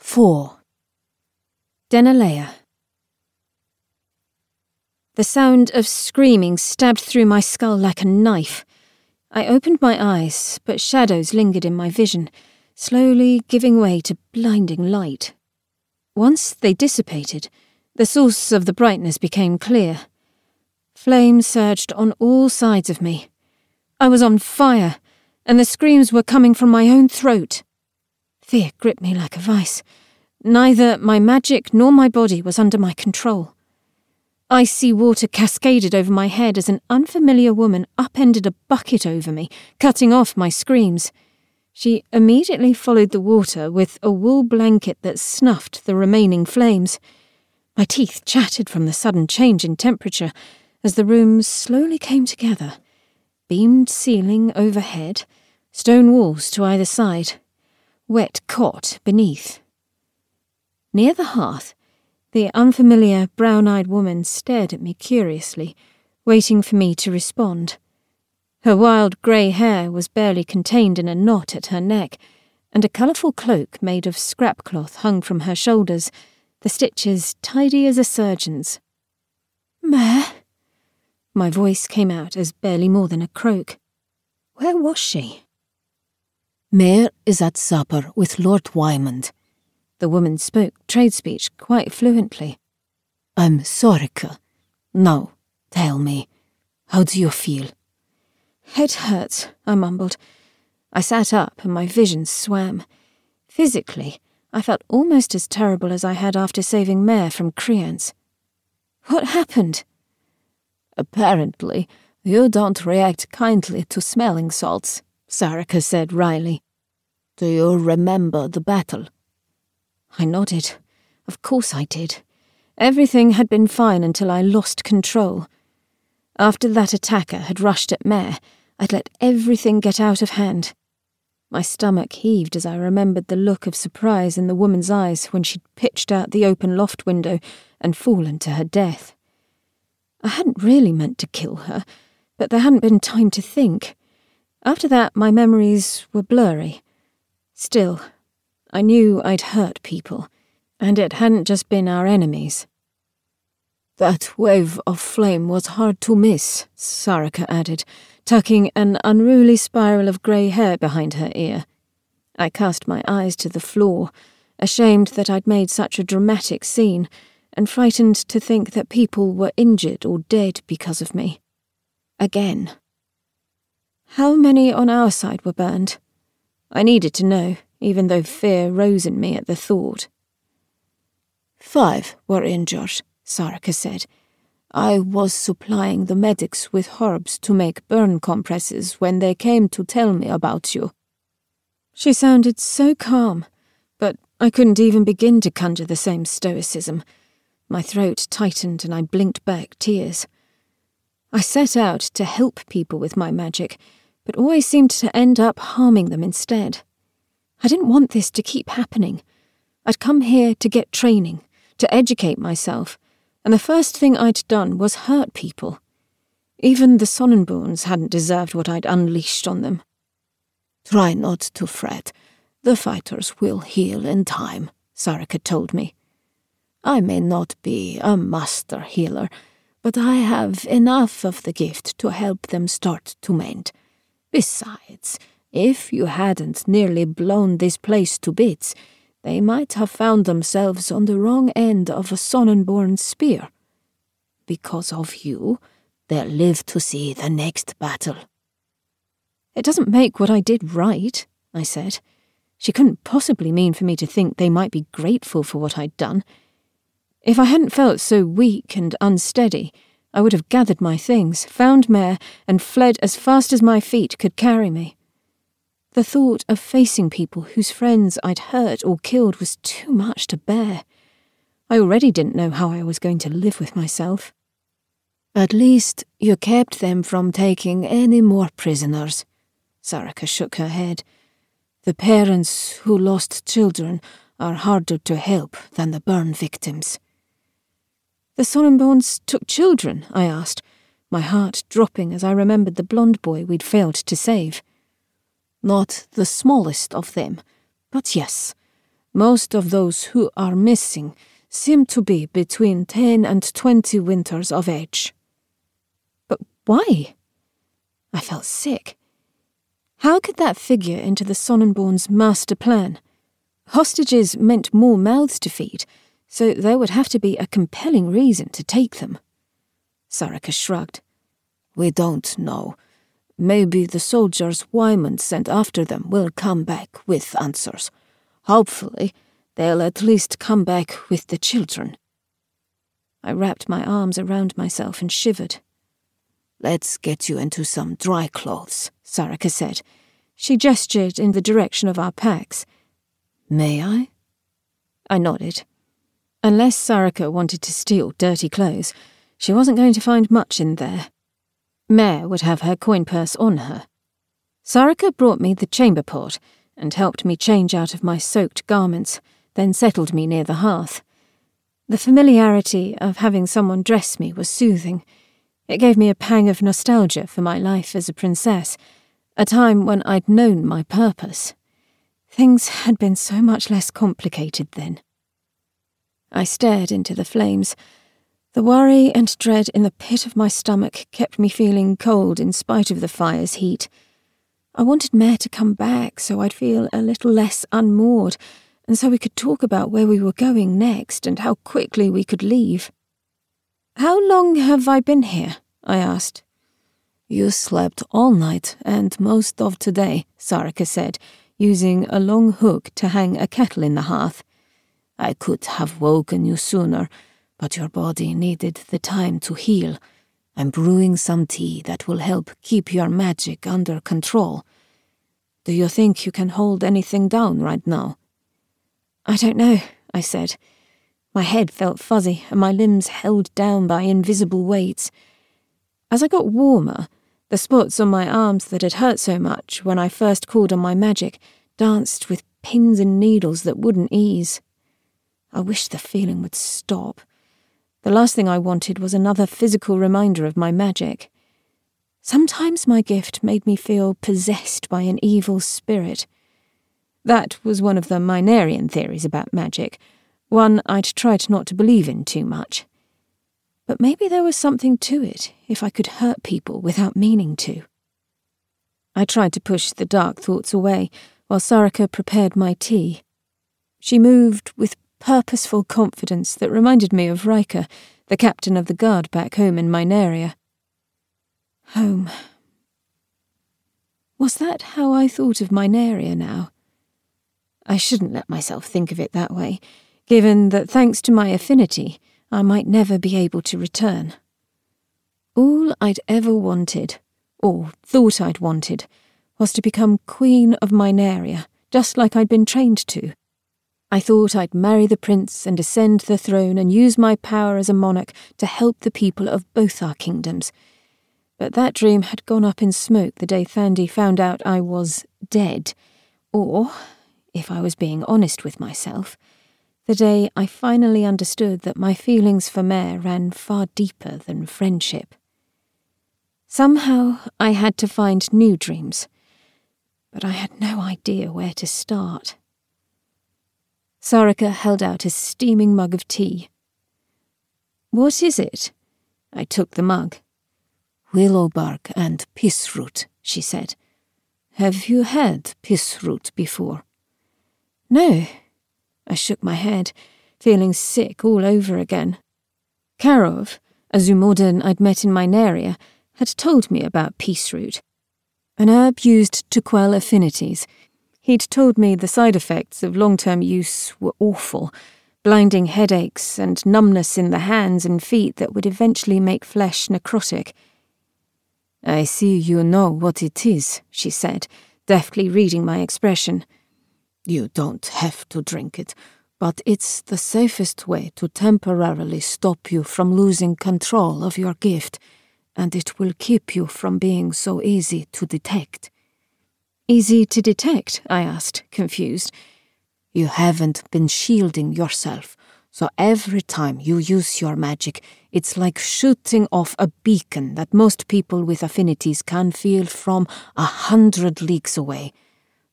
4. Dennaleia. The sound of screaming stabbed through my skull like a knife. I opened my eyes, but shadows lingered in my vision, slowly giving way to blinding light. Once they dissipated, the source of the brightness became clear. Flame surged on all sides of me. I was on fire, and the screams were coming from my own throat. Fear gripped me like a vice. Neither my magic nor my body was under my control. Icy water cascaded over my head as an unfamiliar woman upended a bucket over me, cutting off my screams. She immediately followed the water with a wool blanket that snuffed the remaining flames. My teeth chattered from the sudden change in temperature as the room slowly came together. Beamed ceiling overhead, stone walls to either side wet cot beneath. Near the hearth, the unfamiliar brown eyed woman stared at me curiously, waiting for me to respond. Her wild grey hair was barely contained in a knot at her neck, and a colourful cloak made of scrap cloth hung from her shoulders, the stitches tidy as a surgeon's. Mare? My voice came out as barely more than a croak. Where was she? Mare is at supper with Lord Wymond. The woman spoke trade speech quite fluently. I'm Sarika. Now, tell me, how do you feel? Head hurts, I mumbled. I sat up and my vision swam. Physically, I felt almost as terrible as I had after saving Mare from Creance. What happened? Apparently, you don't react kindly to smelling salts, Sarika said wryly. Do you remember the battle? I nodded. Of course I did. Everything had been fine until I lost control. After that attacker had rushed at Mare, I'd let everything get out of hand. My stomach heaved as I remembered the look of surprise in the woman's eyes when she'd pitched out the open loft window and fallen to her death. I hadn't really meant to kill her, but there hadn't been time to think. After that, my memories were blurry. Still, I knew I'd hurt people, and it hadn't just been our enemies. That wave of flame was hard to miss, Sarika added, tucking an unruly spiral of grey hair behind her ear. I cast my eyes to the floor, ashamed that I'd made such a dramatic scene, and frightened to think that people were injured or dead because of me. Again. How many on our side were burned? I needed to know, even though fear rose in me at the thought. Five were injured, Sarika said. I was supplying the medics with herbs to make burn compresses when they came to tell me about you. She sounded so calm, but I couldn't even begin to conjure the same stoicism. My throat tightened and I blinked back tears. I set out to help people with my magic, but always seemed to end up harming them instead. I didn't want this to keep happening. I'd come here to get training, to educate myself, and the first thing I'd done was hurt people. Even the Sonnenborns hadn't deserved what I'd unleashed on them. Try not to fret. The fighters will heal in time, Sarika told me. I may not be a master healer, but I have enough of the gift to help them start to mend. Besides, if you hadn't nearly blown this place to bits, they might have found themselves on the wrong end of a Sonnenborn spear. Because of you, they'll live to see the next battle. It doesn't make what I did right, I said. She couldn't possibly mean for me to think they might be grateful for what I'd done. If I hadn't felt so weak and unsteady, I would have gathered my things, found Mare, and fled as fast as my feet could carry me. The thought of facing people whose friends I'd hurt or killed was too much to bear. I already didn't know how I was going to live with myself. At least you kept them from taking any more prisoners. Sarika shook her head. The parents who lost children are harder to help than the burn victims. The Sonnenborns took children? I asked, my heart dropping as I remembered the blond boy we'd failed to save. Not the smallest of them, but yes, Most of those who are missing seem to be between 10 and 20 winters of age. But why? I felt sick. How could that figure into the Sonnenborn's master plan? Hostages meant more mouths to feed, so there would have to be a compelling reason to take them. Sarika shrugged. We don't know. Maybe the soldiers Wyman sent after them will come back with answers. Hopefully, they'll at least come back with the children. I wrapped my arms around myself and shivered. Let's get you into some dry clothes, Sarika said. She gestured in the direction of our packs. May I? I nodded. Unless Sarika wanted to steal dirty clothes, she wasn't going to find much in there. Mare would have her coin purse on her. Sarika brought me the chamber pot and helped me change out of my soaked garments, then settled me near the hearth. The familiarity of having someone dress me was soothing. It gave me a pang of nostalgia for my life as a princess, a time when I'd known my purpose. Things had been so much less complicated then. I stared into the flames. The worry and dread in the pit of my stomach kept me feeling cold in spite of the fire's heat. I wanted Mare to come back so I'd feel a little less unmoored, and so we could talk about where we were going next and how quickly we could leave. How long have I been here? I asked. You slept all night and most of today, Sarika said, using a long hook to hang a kettle in the hearth. I could have woken you sooner, but your body needed the time to heal. I'm brewing some tea that will help keep your magic under control. Do you think you can hold anything down right now? I don't know, I said. My head felt fuzzy and my limbs held down by invisible weights. As I got warmer, the spots on my arms that had hurt so much when I first called on my magic danced with pins and needles that wouldn't ease. I wished the feeling would stop. The last thing I wanted was another physical reminder of my magic. Sometimes my gift made me feel possessed by an evil spirit. That was one of the Mynarian theories about magic, one I'd tried not to believe in too much. But maybe there was something to it if I could hurt people without meaning to. I tried to push the dark thoughts away while Sarika prepared my tea. She moved with purposeful confidence that reminded me of Riker, the captain of the guard back home in Mynaria. Home. Was that how I thought of Mynaria now? I shouldn't let myself think of it that way, given that thanks to my affinity, I might never be able to return. All I'd ever wanted, or thought I'd wanted, was to become Queen of Mynaria, just like I'd been trained to. I thought I'd marry the prince and ascend the throne and use my power as a monarch to help the people of both our kingdoms. But that dream had gone up in smoke the day Thandi found out I was dead. Or, if I was being honest with myself, the day I finally understood that my feelings for Mare ran far deeper than friendship. Somehow I had to find new dreams, but I had no idea where to start. Sarika held out a steaming mug of tea. What is it? I took the mug. Willow bark and piss root, she said. Have you had piss root before? No. I shook my head, feeling sick all over again. Karov, a Zumordan I'd met in Mynaria, had told me about peace root, an herb used to quell affinities He'd told me the side effects of long term use were awful blinding headaches and numbness in the hands and feet that would eventually make flesh necrotic. I see you know what it is, she said, deftly reading my expression. You don't have to drink it, but it's the safest way to temporarily stop you from losing control of your gift, and it will keep you from being so easy to detect. Easy to detect? I asked, confused. You haven't been shielding yourself, so every time you use your magic, it's like shooting off a beacon that most people with affinities can feel from a hundred leagues away.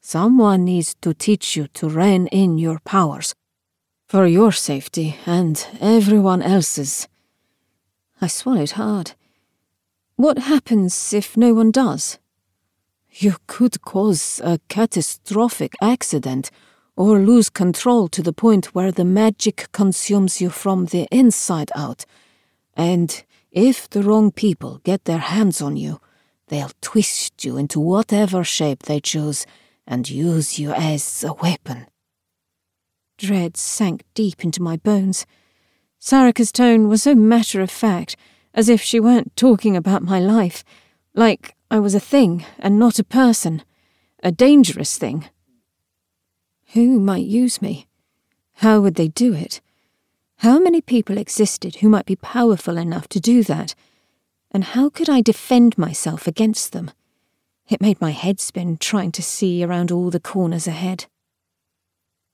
Someone needs to teach you to rein in your powers. For your safety and everyone else's. I swallowed hard. What happens if no one does? You could cause a catastrophic accident or lose control to the point where the magic consumes you from the inside out. And if the wrong people get their hands on you, they'll twist you into whatever shape they choose and use you as a weapon. Dread sank deep into my bones. Sarika's tone was so matter of fact as if she weren't talking about my life, like I was a thing and not a person, a dangerous thing. Who might use me? How would they do it? How many people existed who might be powerful enough to do that? And how could I defend myself against them? It made my head spin trying to see around all the corners ahead.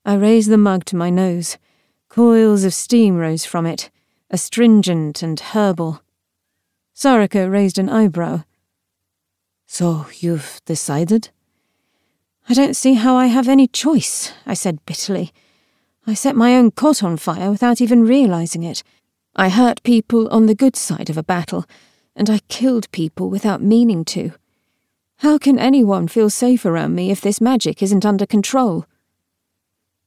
I raised the mug to my nose. Coils of steam rose from it, astringent and herbal. Sarika raised an eyebrow. So you've decided? I don't see how I have any choice, I said bitterly. I set my own cot on fire without even realizing it. I hurt people on the good side of a battle, and I killed people without meaning to. How can anyone feel safe around me if this magic isn't under control?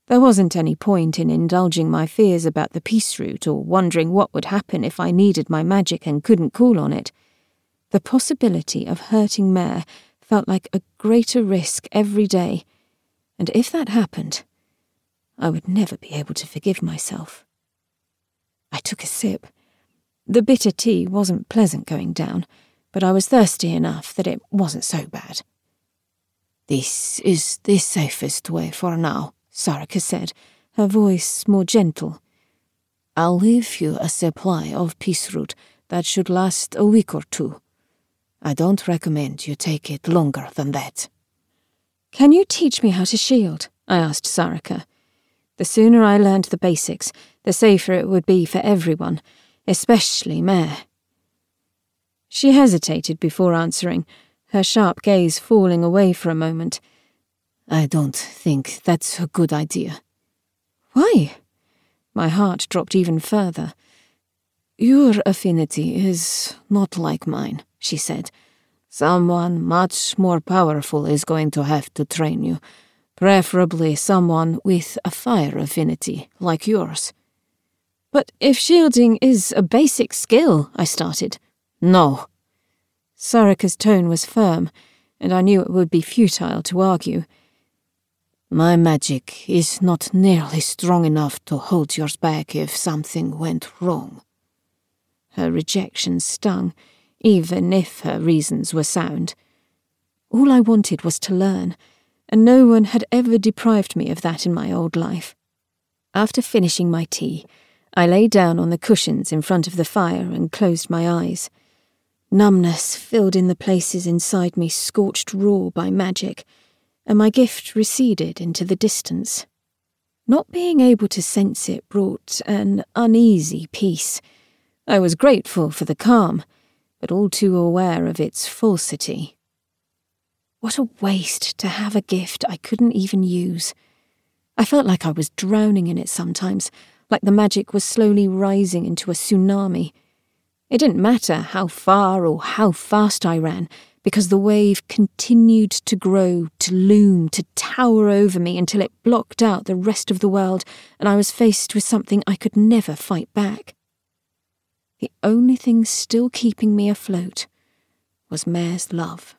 There wasn't any point in indulging my fears about the peace root or wondering what would happen if I needed my magic and couldn't call on it. The possibility of hurting Mare felt like a greater risk every day, and if that happened, I would never be able to forgive myself. I took a sip. The bitter tea wasn't pleasant going down, but I was thirsty enough that it wasn't so bad. This is the safest way for now, Sarika said, her voice more gentle. I'll leave you a supply of peace root that should last a week or two. I don't recommend you take it longer than that. Can you teach me how to shield? I asked Sarika. The sooner I learned the basics, the safer it would be for everyone, especially Mare. She hesitated before answering, her sharp gaze falling away for a moment. I don't think that's a good idea. Why? My heart dropped even further. Your affinity is not like mine, she said. Someone much more powerful is going to have to train you, preferably someone with a fire affinity like yours. But if shielding is a basic skill, I started. No. Sarika's tone was firm, and I knew it would be futile to argue. My magic is not nearly strong enough to hold yours back if something went wrong. Her rejection stung, even if her reasons were sound. All I wanted was to learn, and no one had ever deprived me of that in my old life. After finishing my tea, I lay down on the cushions in front of the fire and closed my eyes. Numbness filled in the places inside me scorched raw by magic and my gift receded into the distance. Not being able to sense it brought an uneasy peace. I was grateful for the calm, but all too aware of its falsity. What a waste to have a gift I couldn't even use. I felt like I was drowning in it sometimes, like the magic was slowly rising into a tsunami. It didn't matter how far or how fast I ran, because the wave continued to grow, to loom, to tower over me until it blocked out the rest of the world, and I was faced with something I could never fight back. The only thing still keeping me afloat was Mare's love.